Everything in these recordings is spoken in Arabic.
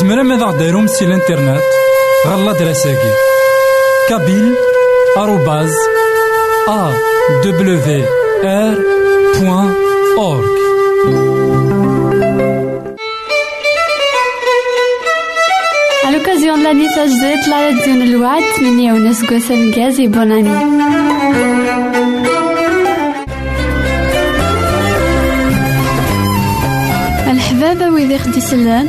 زمرا ماذا غديرهم سي الانترنت؟ غالا دراساكي كابيل آروباز أ دبليو آر بوان أورك l'occasion de l'année تجديد لا الوعد من يونس قاسم غازي بوناني الحبابة ويدي خدي سلان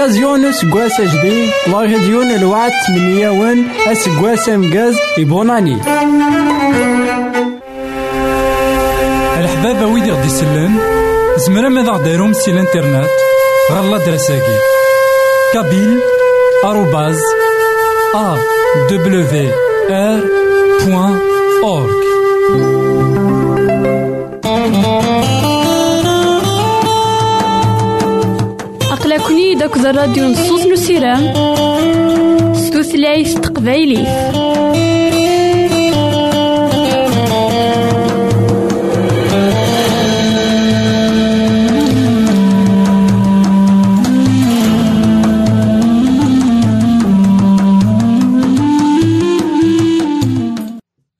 لوكازيون اسكواس جديد لاغيديون الوعد تمنياوان اسكواس امكاز يبوناني الحبابة ويدي غدي يسلم زمرا ماذا غديرهم سي الانترنت غالا دراساكي كابيل آروباز ا دبليو آر بوان أورك. أقلكني داك الراديو نصوص نسيرام ستوثلايف تقبايلي.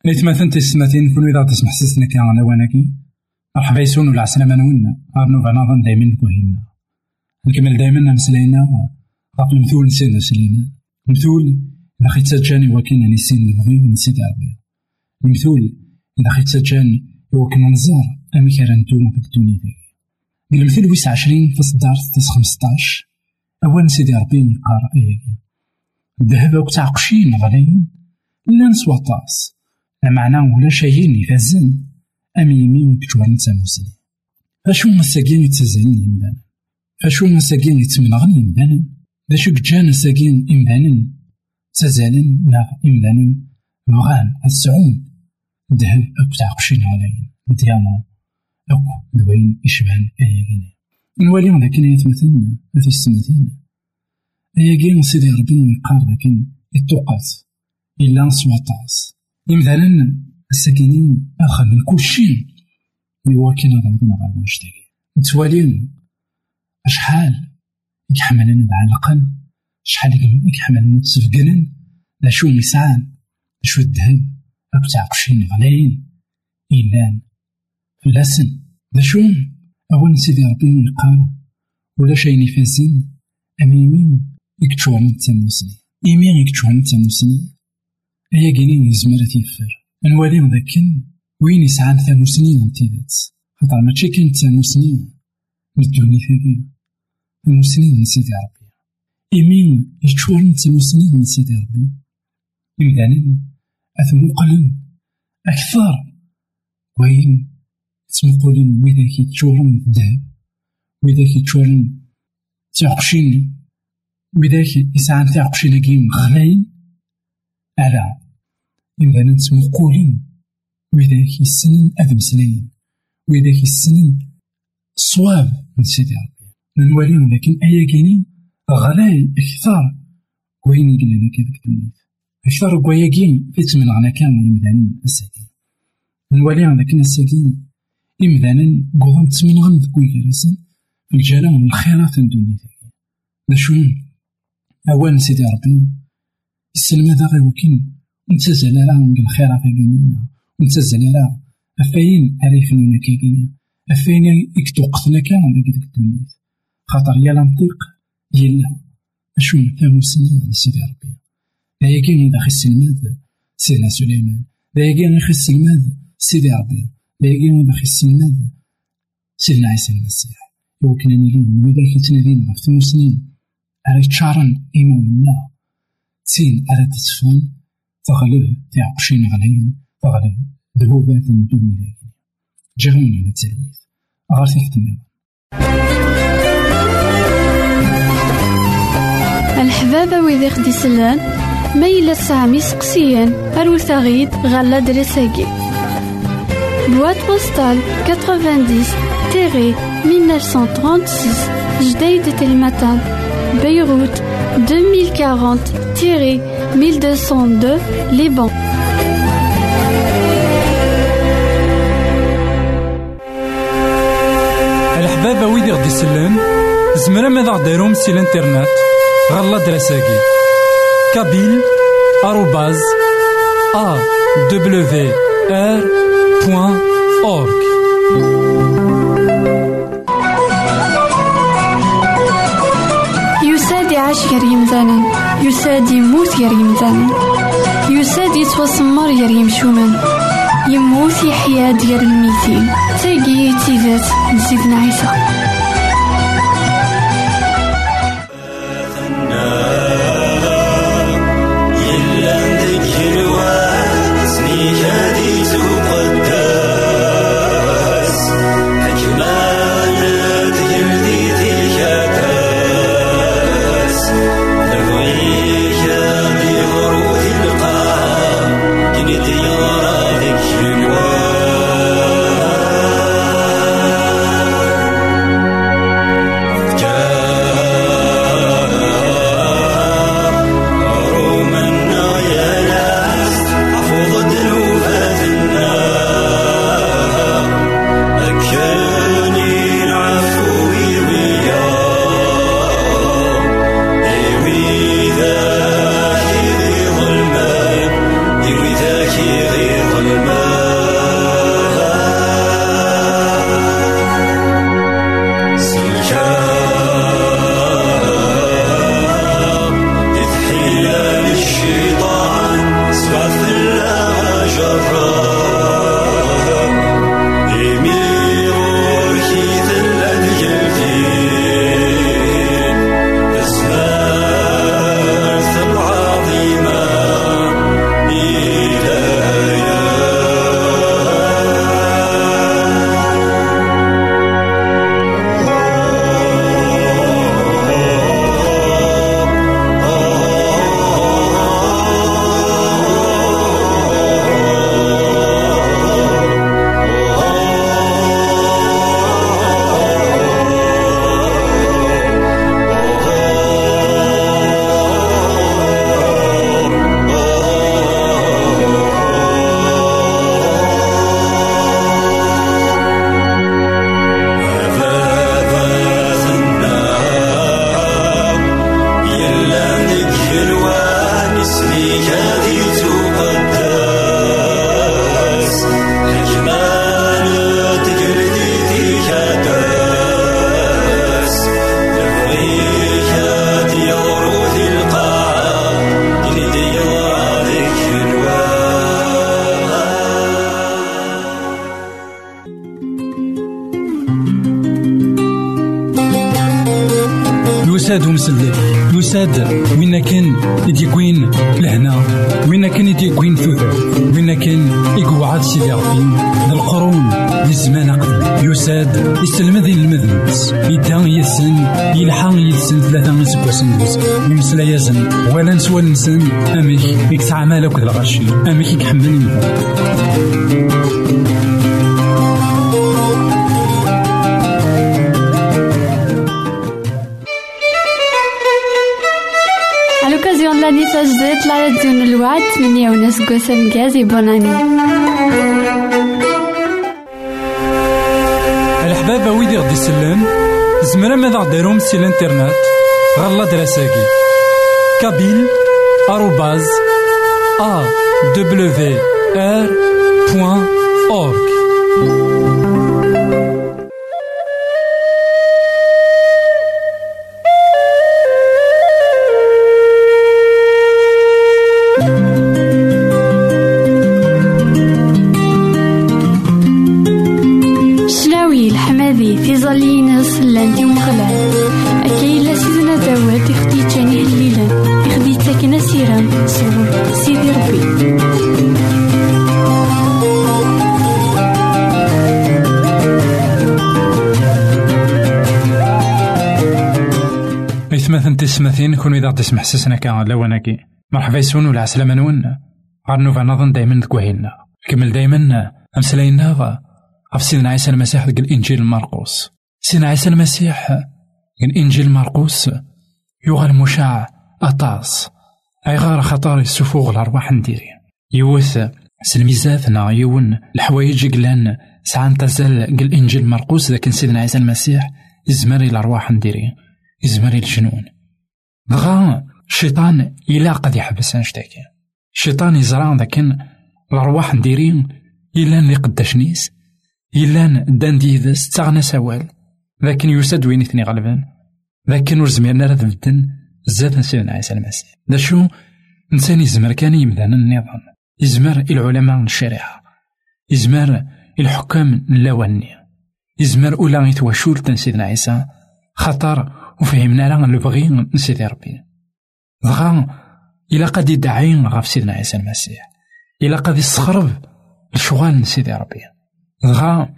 نتمثل تسمتين كل إذا تسمح سيسنا كان على وناكي مرحبا يسون ولا عسلامة نونا أرنو بناظن دايما كوهينا نكمل دايما نمسلينا غاف المثول نسينا سلينا. المثول إذا خيت سجاني وكينا نسين نبغي ونسيت عربي. المثول إذا خيت سجاني وكنا نزار أمي كان نتوما في الدنيا المثل ويس عشرين في صدار تس خمسطاش. أول سيدي ربي نقار أياكي الذهب وقت عقشين غاليين لا نسوى طاس. معنى ولا شيء يفزن أم يمين كتوار نتا مسلم أشو مساكين يتزين يمدان أشو مساكين يتمنغن يمدان دا شو كجان ساكين إمدان تزالن لا إمدان بغان السعون دهب أكو تعقشين عليهم دياما أكو دوين إشبان أياكين نوالي لكن يتمثلنا في السمتين أياكين سيدي ربي يقار لكن التوقات إلا نسوى طاس مثلا الساكنين أخا من كل شيء يواكن غنظن غير ونشتاقي نتوالين أشحال يحملنا نتعلقن شحال يحملنا نتسفقن لا شو الذهب أكو تعقشين غلايين إيلان فلاسن لا شو؟ أول سيدي ربي يقال ولا شي نفاسن أميمين يكتشوان نتاموسني إيمين يكتشوان نتاموسني أيا كيني نزمر تيفر. نوالي ذاكن وين يسعان ثانوسنين من تيدات؟ خاطر ماشي كاين ثانوسنين ثاقي ثانوسنين من سيدي ربي إيمين يتشورن ثانوسنين من سيدي ربي إمدانين أثمقلن أكثر وين تمقولين ويداك يتشورن الذهب ويداك يتشورن تيعقشين ويداك يسعان تيعقشين كيم غلاين على إمدانا تمقولين ويداك يسنن أذ مسلاين ويداك يسنن الصواب من سيدي ربي. نواليهم لكن أيا كيني غلاي أكثر وين يقلنا كذاك الدنيا أكثر كواياكين في تمنعنا كامل إمدانا الساكين. نواليهم لكن الساكين إمدانا قوضن تمنغن ذكوي كراسن في الجالة من الخيرات الدنيا. باش أولا سيدي ربي. السلمة ذا غير وكين. نتزل راه نقل الخير فاقينينا ونتزل راه أفاين أريفنا كاكينا أفاين يكتو قتنا كان ديك ديك الدنيا. خاطر يا لنطيق يلا أشو ثاموسني سيدي ربي؟ لا كاين إذا خس الماد سيدنا سليمان. لا كاين إذا الماد سيدي ربي. لا كاين إذا خس الماد سيدنا عيسى المسيح. وكنا نيلين وإذا كنت نادين في ثموسنين أريد تشارن إيماننا تين أريد تسفون تغلب تعقشين غلاين تغلب ذهوبات من دون ذلك جاون على التلميذ. غير تحت الحبابة ويدي خدي سلان ما إلا سامي سقسيان أروت غيد غالا دريساكي. بواد بوستال 90 تيري 1936 جديد تلمتان بيروت 2040 تيري 1202 Liban. زمرا ماذا غديرهم سي الانترنت غالا دراساكي كابيل آروباز أ دبليو آر بوان أورك يساد يعيش غير يمثالا يساد يموت غير يمثالا يساد يتوسمر غير يمشومان يموت يحيا ديال الميتين. تاقي تيزات نسيدنا عيسى ثلاثة يسبوسن دوز يمسلا يزن ولا نسوى نسن أميك. يكسع مالك ذا الغشي أميك يكحمل À l'occasion de l'année Sajdet, la radio Nolwad, Mini Younes Gossem Gaz et bonne année. الحبابة ويدي غدي يسلم زمرا ماذا غديرهم سي الانترنت؟ غالا دراساكي كابيل آروباز أ دبليو آر بوان أورك Chlawi, الحمادي في ظلينس لانتي ومغلال أكاي لا داوود يخدي صبر سيدي ربي. تسمثين كون إذا تسمح سسنا كان لواناكي مرحبا يسون ولا عسلامة نون. غار نوفا نظن دايما ذكوهيلنا كمل دايما أمسلاينا غف سيدنا عيسى المسيح ذاك الإنجيل المرقوس سيدنا عيسى المسيح ذاك الإنجيل مرقوس يغال مشاع أطاس. أي غار خطر السفوغ الأرواح نديري. يوث سلميزاتنا يون الحوايج قلان ساعة تزال قل الإنجيل مرقوس ذاك سيدنا عيسى المسيح يزمري الأرواح نديري. يزمري الجنون. بغا الشيطان إلا قد يحبس نشتاكي الشيطان يزرع ذاكن الأرواح نديرين إلا اللي قداش نيس. إلا دان ديذس تاغنا سوال. لكن يسد وين اثني غالبا. لكن ور زميرنا راه بدن زاد سيدنا عيسى المسيح. دا شو؟ إنسان يزمر كان يمدان النظام. يزمر العلماء الشريعة. يزمر الحكام اللواني يزمر أولا يتواشول تن سيدنا عيسى. خطر وفهمنا راه البغي من سيدي ربي. دغا إلا قد يدعي غاف سيدنا عيسى المسيح. إلا قد يسخرب الشغال من سيدي ربي. دغا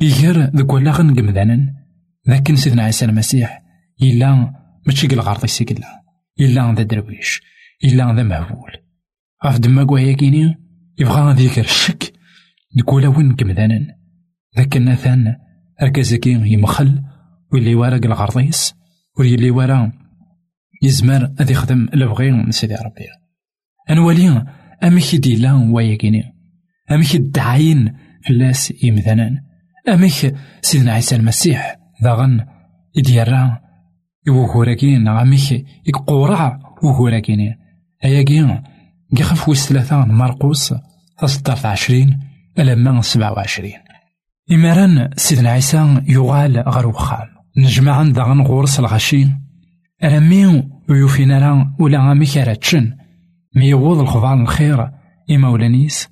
يجر ذك ولا غنقمدانا لكن سيدنا عيسى المسيح إلا ماشي قل غارضي سيقلا إلا ذا درويش إلا ذا مهبول. غاف دما كوايا كيني؟ يبغى ذيك الشك. نقول وين قمدانا ذاك ناثان أركزكي يمخل واللي ورا قل غارضيس واللي ورا يزمر أذ يخدم البغي من سيدي ربي. أنوالي أمك ديلا ويا كيني؟ أمك الدعاين فلاس يمثنان أمك سيدنا عيسى المسيح ذاغن يديرا يوهوراكين أمك يقورع وهوراكين أيا كين يخف ويس ثلاثة مرقوس تصدر عشرين ألما سبعة وعشرين. إماران سيدنا عيسى يغال غير وخام نجمع ذاغن غورس الغشي ألمي ويوفينا لا ولا أمك راتشن ميوض الخضار الخير إما ولانيس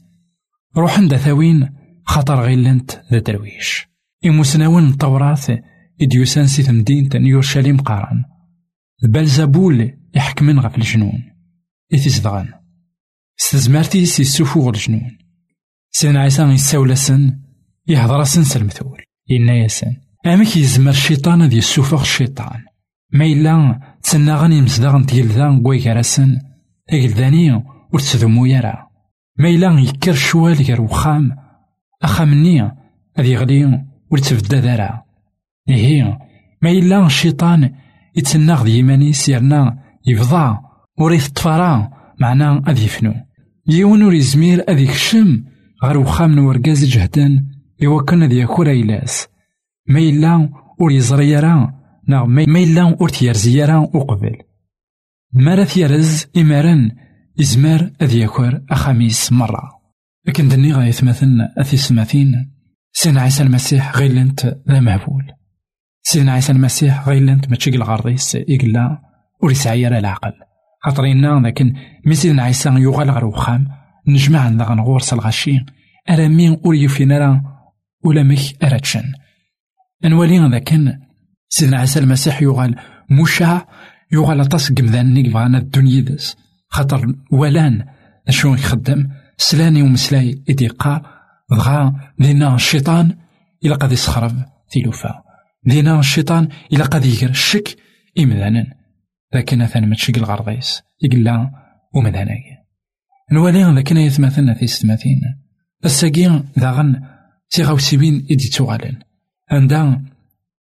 روح عند ثاوين خطر غيلنت ذا درويش إموسناون إديوسان سي تمدينة قارن. بلزبول يحكمن غف الجنون. إتزدغن استزمارتي سي السفوغ الجنون. سيدنا عيسى يساولسن يهضر سن سلمثول إنا ياسن. أمك يزمر الشيطان ذي السفوغ الشيطان. ما إلا تسنى غني مسدغن تيلذان قوي كراسن تيلذاني ورتسذمو يرى ما إلا يكر شوال غير وخام أخامني أذ يغلي ورتبدا ذرا إيه ما إلا الشيطان يتسنى ذي يمانيس يرنا يفضى وريث طفرا معنا أذ يفنو يون ور يزمير أذ يكشم غير وخام نورقاز جهدان إوا كان ذي يكور إلاس ما إلا ور يزري يرا نعم ما إلا ور تيرزي يرا وقبل مارا ثيرز إمارن إزمار أذ يكور أخاميس مرة لكن دني غاية مثلا أثي سماثين سيدنا عيسى المسيح غيلنت ذا مهبول سيدنا عيسى المسيح غيلنت ما تشيق الغرضيس إقلا وريسعي يرى العقل. خاطرينا لكن مي سيدنا عيسى يغال غير وخام نجمع ذا غنغورس الغشي ألا مين أور يفينا راه ولا مك أراتشن أنوالي كان سيدنا عيسى المسيح يغال مشاع يغال أطاس قمذان بغانا الدنيا دس خاطر ولان اشنو يخدم؟ سلاني ومسلاي إديقا بغا لينا الشيطان إلا قد يسخرب تيلوفا لينا الشيطان إلا قد يقر الشك إمذانا لكن أثان ماتشي الغرضيس يقول لا ومذاناك نوالي لكن يتمثلنا في ستماثين. الساقين ذا غن سيبين إدي توغالن عندها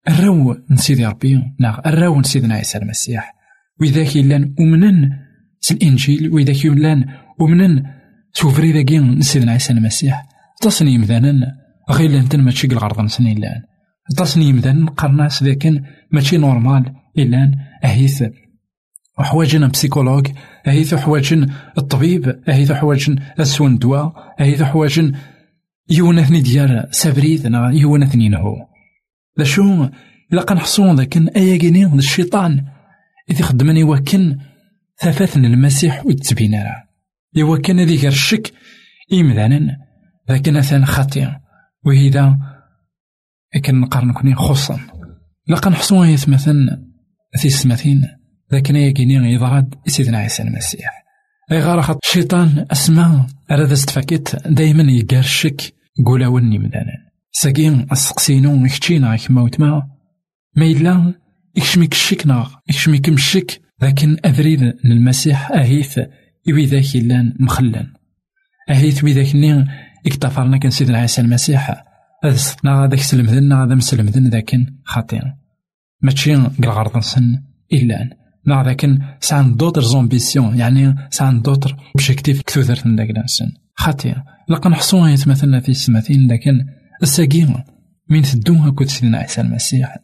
الراو نسيدي ربي ناغ الراو نسيدنا عيسى المسيح وإذا لأن أمنن الإنجيل وإذا لأن أمنن سوفري ذاكي نسيدنا عيسى المسيح تصني مثلا غير لأن ماشي الغرض نسني لأن. تصني مثلا قرناس ذاك ماشي نورمال إلان أهيث حواجن بسيكولوج أهيث حواجن الطبيب أهيث حواجن السون دواء أهيث حواجن يونثني ديال سابريد يونثني نهو. ذا شو؟ إلا كنحصو ذاك أياكيني الشيطان. إذا خدمني وكن ثفاثن المسيح وتبين راه إوا كان هذيك الشك إمذانا ذاك مثلا خطير وهذا كان نقارن كوني خصا. لا كنحصو مثلا في السماثين ذاك ياكيني يضرد سيدنا عيسى المسيح. أي غار خاطر الشيطان أسماء راه استفاكيت دايما يقار الشك قولا وني مدانا. ساقين السقسينو كتشينا كما وتما ما إلا يكشميك الشك ناغ يكشميك الشك لكن أذريد المسيح أهيث إوي ذاك إلان مخلن. أهيث وي ذاك نين اكتفرنا كان سيدنا عيسى المسيح. هذا ستنا ذاك سلمذن هذا مسلمذن ذاكن خاطئ ماشي قل نسن إلا نا ذاكن سان دوتر زومبيسيون يعني سان دوتر اوبجيكتيف كثوثر ذاك الانسان خاطئ لقا نحصوها يتمثلنا في السماثين لكن الساقي من تدوها كود سيدنا عيسى المسيح.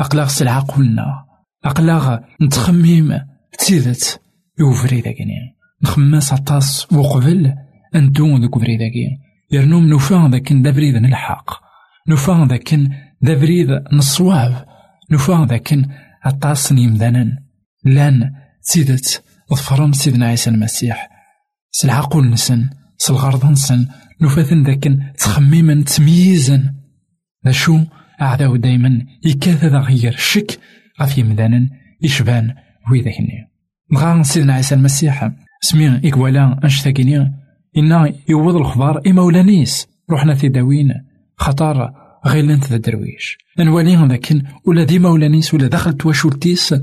أقلاغ سلعة قلنا. أقلاغ نتخميم تيدت يوفري ذاكني نخمس عطاس وقبل أندو ذوك بري ذاكي يرنوم نوفا ذاكن دابريد الحق نوفا ذاكن دابريد نصواب. نوفا ذاكن عطاس نيمدانا لأن تيدت ظفرن سيدنا عيسى المسيح. سلعقول نسن سلغرض نسن نوفاثن ذاك تخميما تمييزا ذا شو أعداو دايما يكاث غير الشك غف يمدانا يشبان ويذاكني نغا سيدنا عيسى المسيح. سمي إكوالا أنشتاكيني إنا يوض الخبار إما ولانيس روحنا في داوين خطار غير لنت ذا درويش. نوالي لكن ولا ديما ولانيس ولا دخلت واشولتيس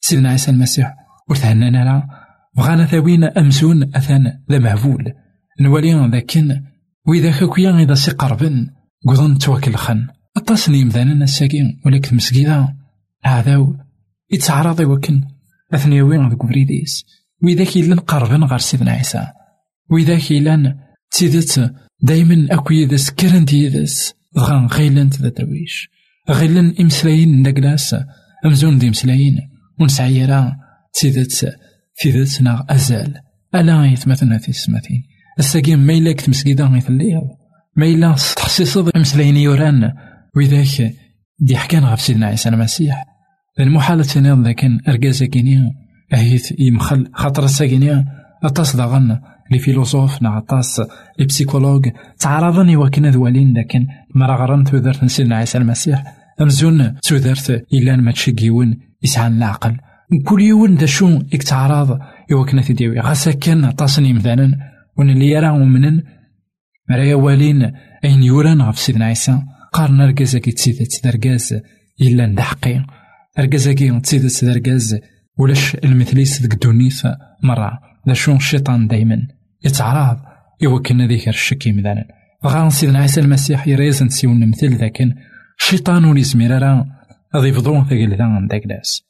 سيدنا عيسى المسيح وثهنانا لا بغانا ثاوين أمزون أثان ذا مهبول نوالي لكن وإذا كاكويا إذا سي قربن قضن توكلخن أطاسني مذانا الساقين ولكن مسكيدا هذا يتعرض وكن أثني وين ذوك بريديس وإذا كيلان قربن غير سيدنا عيسى. وإذا كيلان تيدت دايما أكو يدس كرن تيدس غان غيلن ذا درويش غيلن إمسلاين نقلاس أمزون دي مسلاين ونسعيرا تيدت تيدتنا أزال. ألا يتمثلنا في السماثين الساقين ما إلا كنت مسكيدا غي الليل. ما إلا تحسيص مسلاين يوران. وإذاك دي حكان غف سيدنا عيسى المسيح. المحالة تنيض ذاك أرقازا كينيا. أهيث يمخل خاطر الساقينيا أطاس داغن لي فيلوسوف نا أطاس لي بسيكولوج تعرضني وكنا ذوالين لكن مرا غران تودرت سيدنا عيسى المسيح. أمزون تودرت إلا ما تشيكيون يسعى العقل كل يوم دا شو إك تعرض يوكنا تديوي. غاسا كان أطاسني مثلا. ون اللي يرى ومنن مرا والين أين يوران غف سيدنا عيسى؟ قارن ركازاكي تسيدت دركاز إلا ندحقي ركازاكي تسيدت دركاز ولاش المثليس ذك دونيث مرة؟ ذا شون الشيطان دايما. يتعرض. يوكلنا ذيك الشكي مذانا غان سيدنا عيسى المسيح يريز نسيون مثل ذاك الشيطان ولي راه غادي يفضون ثقيل ذا عندك ناس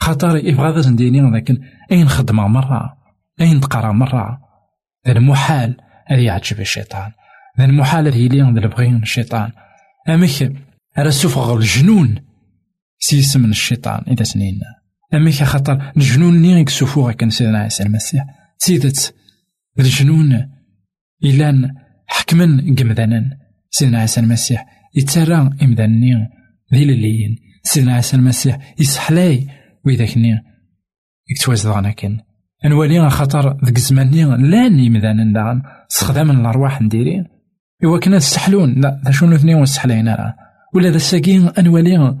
خاطر يبغى ذا نديني لكن أين خدمة مرة؟ أين تقرأ مرة؟ ذا المحال. هذا يعجب الشيطان. ذا المحال اللي ذا البغيون الشيطان. أمك على سفغ الجنون. سيس من الشيطان إذا سنين أمك خاطر الجنون ني يكسفوغ كان سيدنا عيسى المسيح. سيدت الجنون إلا حكما قمذانا سيدنا عيسى المسيح يتسرى إمذاني ذي الليين سيدنا عيسى المسيح يسحلاي وإذا كني يكتوازدغنا كان نوالي خاطر ذك الزمان لأن يمذان داغن استخدام الارواح نديري ايوا كنا نستحلون لا ذا شنو ثنين ونستحلين راه ولا ذا الساقين انوالي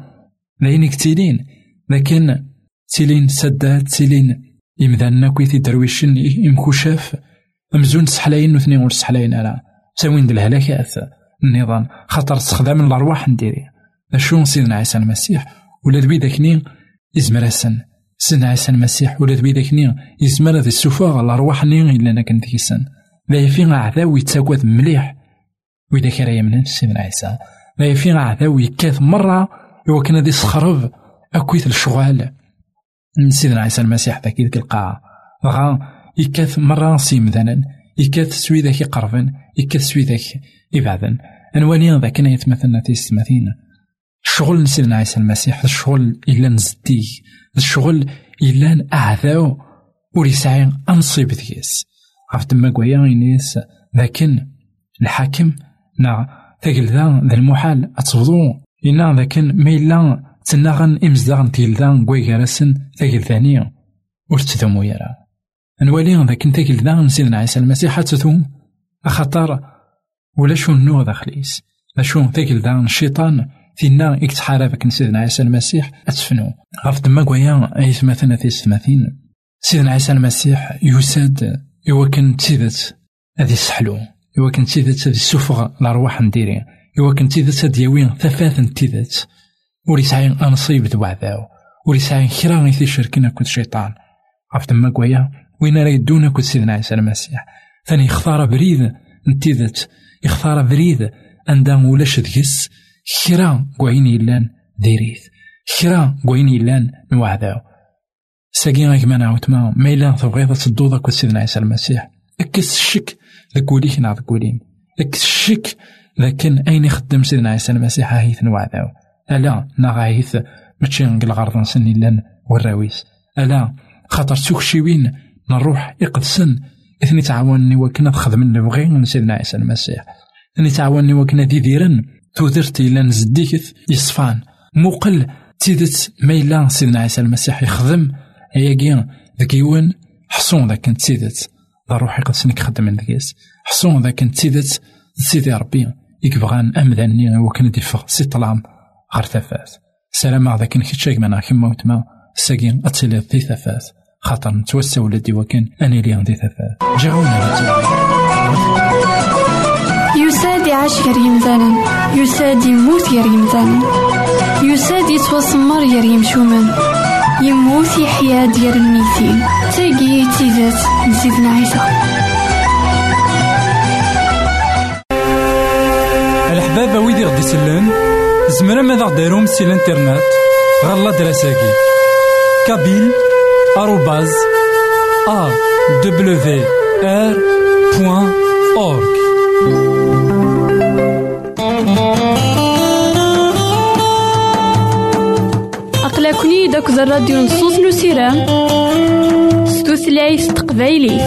لين كتيلين لكن تيلين سدات تيلين يمدانا كويتي درويشن يمكوشاف مزون سحلاين وثني ور سحلاين على تاوين د الهلاكات النظام خاطر استخدام الارواح نديري. اشو سيدنا عيسى المسيح. ولا دوي داكني يزمر سن سيدنا عيسى المسيح ولا دوي داكني يزمر ذي السفاغ الأرواح ني إلا أنا كنت كيسن لا يفين عذاو يتساكوات مليح. وإذا كان يمنن سيدنا عيسى. لا يفين عذاو يكاث مرة إوا كان دي سخرب أكويت الشغال. من سيدنا عيسى المسيح ذاك القاعة غا يكاث مرة مثلا يكاث سويداك يقربن يكاث سويداك يبعدن. أنواني ذاك أنا يتمثلنا تيستمثين الشغل سيدنا عيسى المسيح الشغل إلا نزديه الشغل إلا أعذاو وريسعي أنصيب ديس غاف تما كوايا ينيس؟ لكن الحاكم نا تاكل ذا المحال أتصبضو إنا ذاكن ما إلا تناغن إمزداغن تيلدا كواي غارسن تاكل ثانية ورتثمو يرا نوالي ذاك تاكل ذا سيدنا عيسى المسيح تثوم أخطر ولا شو النوع داخليس شو تاكل ذا الشيطان فينا إكتحاربك سيدنا عيسى المسيح أتفنو غاف تما كوايا أيث مثلا تيستماثين سيدنا عيسى المسيح يساد إوا كان تيدت هذي السحلو. إوا كان تيدت هذي السفغ الأرواح نديري. إوا كان تيدت هذي يوين ثفاث تيدت وليسعي أنصيب ذو عذاو كرا غيثي شركنا كنت شيطان. عرف تما كوايا وين راه يدونا كنت سيدنا عيسى المسيح ثاني اختار بريد نتيدت اختار بريد عندها ولاش ديس. كرا كوين يلان ديريت كرا كوين يلان نوعداو ساقي غيك ما نعاود ما ما إلا تبغيض تدوض أكو سيدنا عيسى المسيح أكس الشك ذاك وليك نعرف وليم أكس الشك لكن أين يخدم سيدنا عيسى المسيح هايث نوعداو ألا نا غايث ماشي نقل غرض نسني لأن والراويس ألا خاطر شوين نروح يقدسن إثني تعاونني وكنا تخدم اللي بغي من سيدنا عيسى المسيح. إثني تعاونني وكنا دي ديرن تودرتي إلا نزديكت يصفان. موقل تيدت إلا سيدنا عيسى المسيح يخدم. هياكي ذاك يوان حصون ذاك كنت سيدت ذا روحي قد سنك خدم من ذاكيس حصون ذاك كنت سيدت سيدي ربي. يكبغان أمذاني وكان ديفغ سي طلام غير ثفاث سلام ذاك نكتشاك منا كيما وتما ساكين أتسلي ذي ثفاث خاطر نتوسع ولدي وكان أنا لي عندي ثفاث جاونا يساد يعيش غير يمثالا يساد يموت غير يمثالا يساد يتوسمر غير يمشومان يموت يحيا ديال الميتين. تاقي تيزات نزيدنا عيسى. الحبابة ويدي غدي يسلم زمرا ماذا غديرهم سي الانترنت؟ غالا دراساكي. كابيل بوان أورك أقلكني داك الراديو نصوص نسيرام ستوثلايف تقبايلي.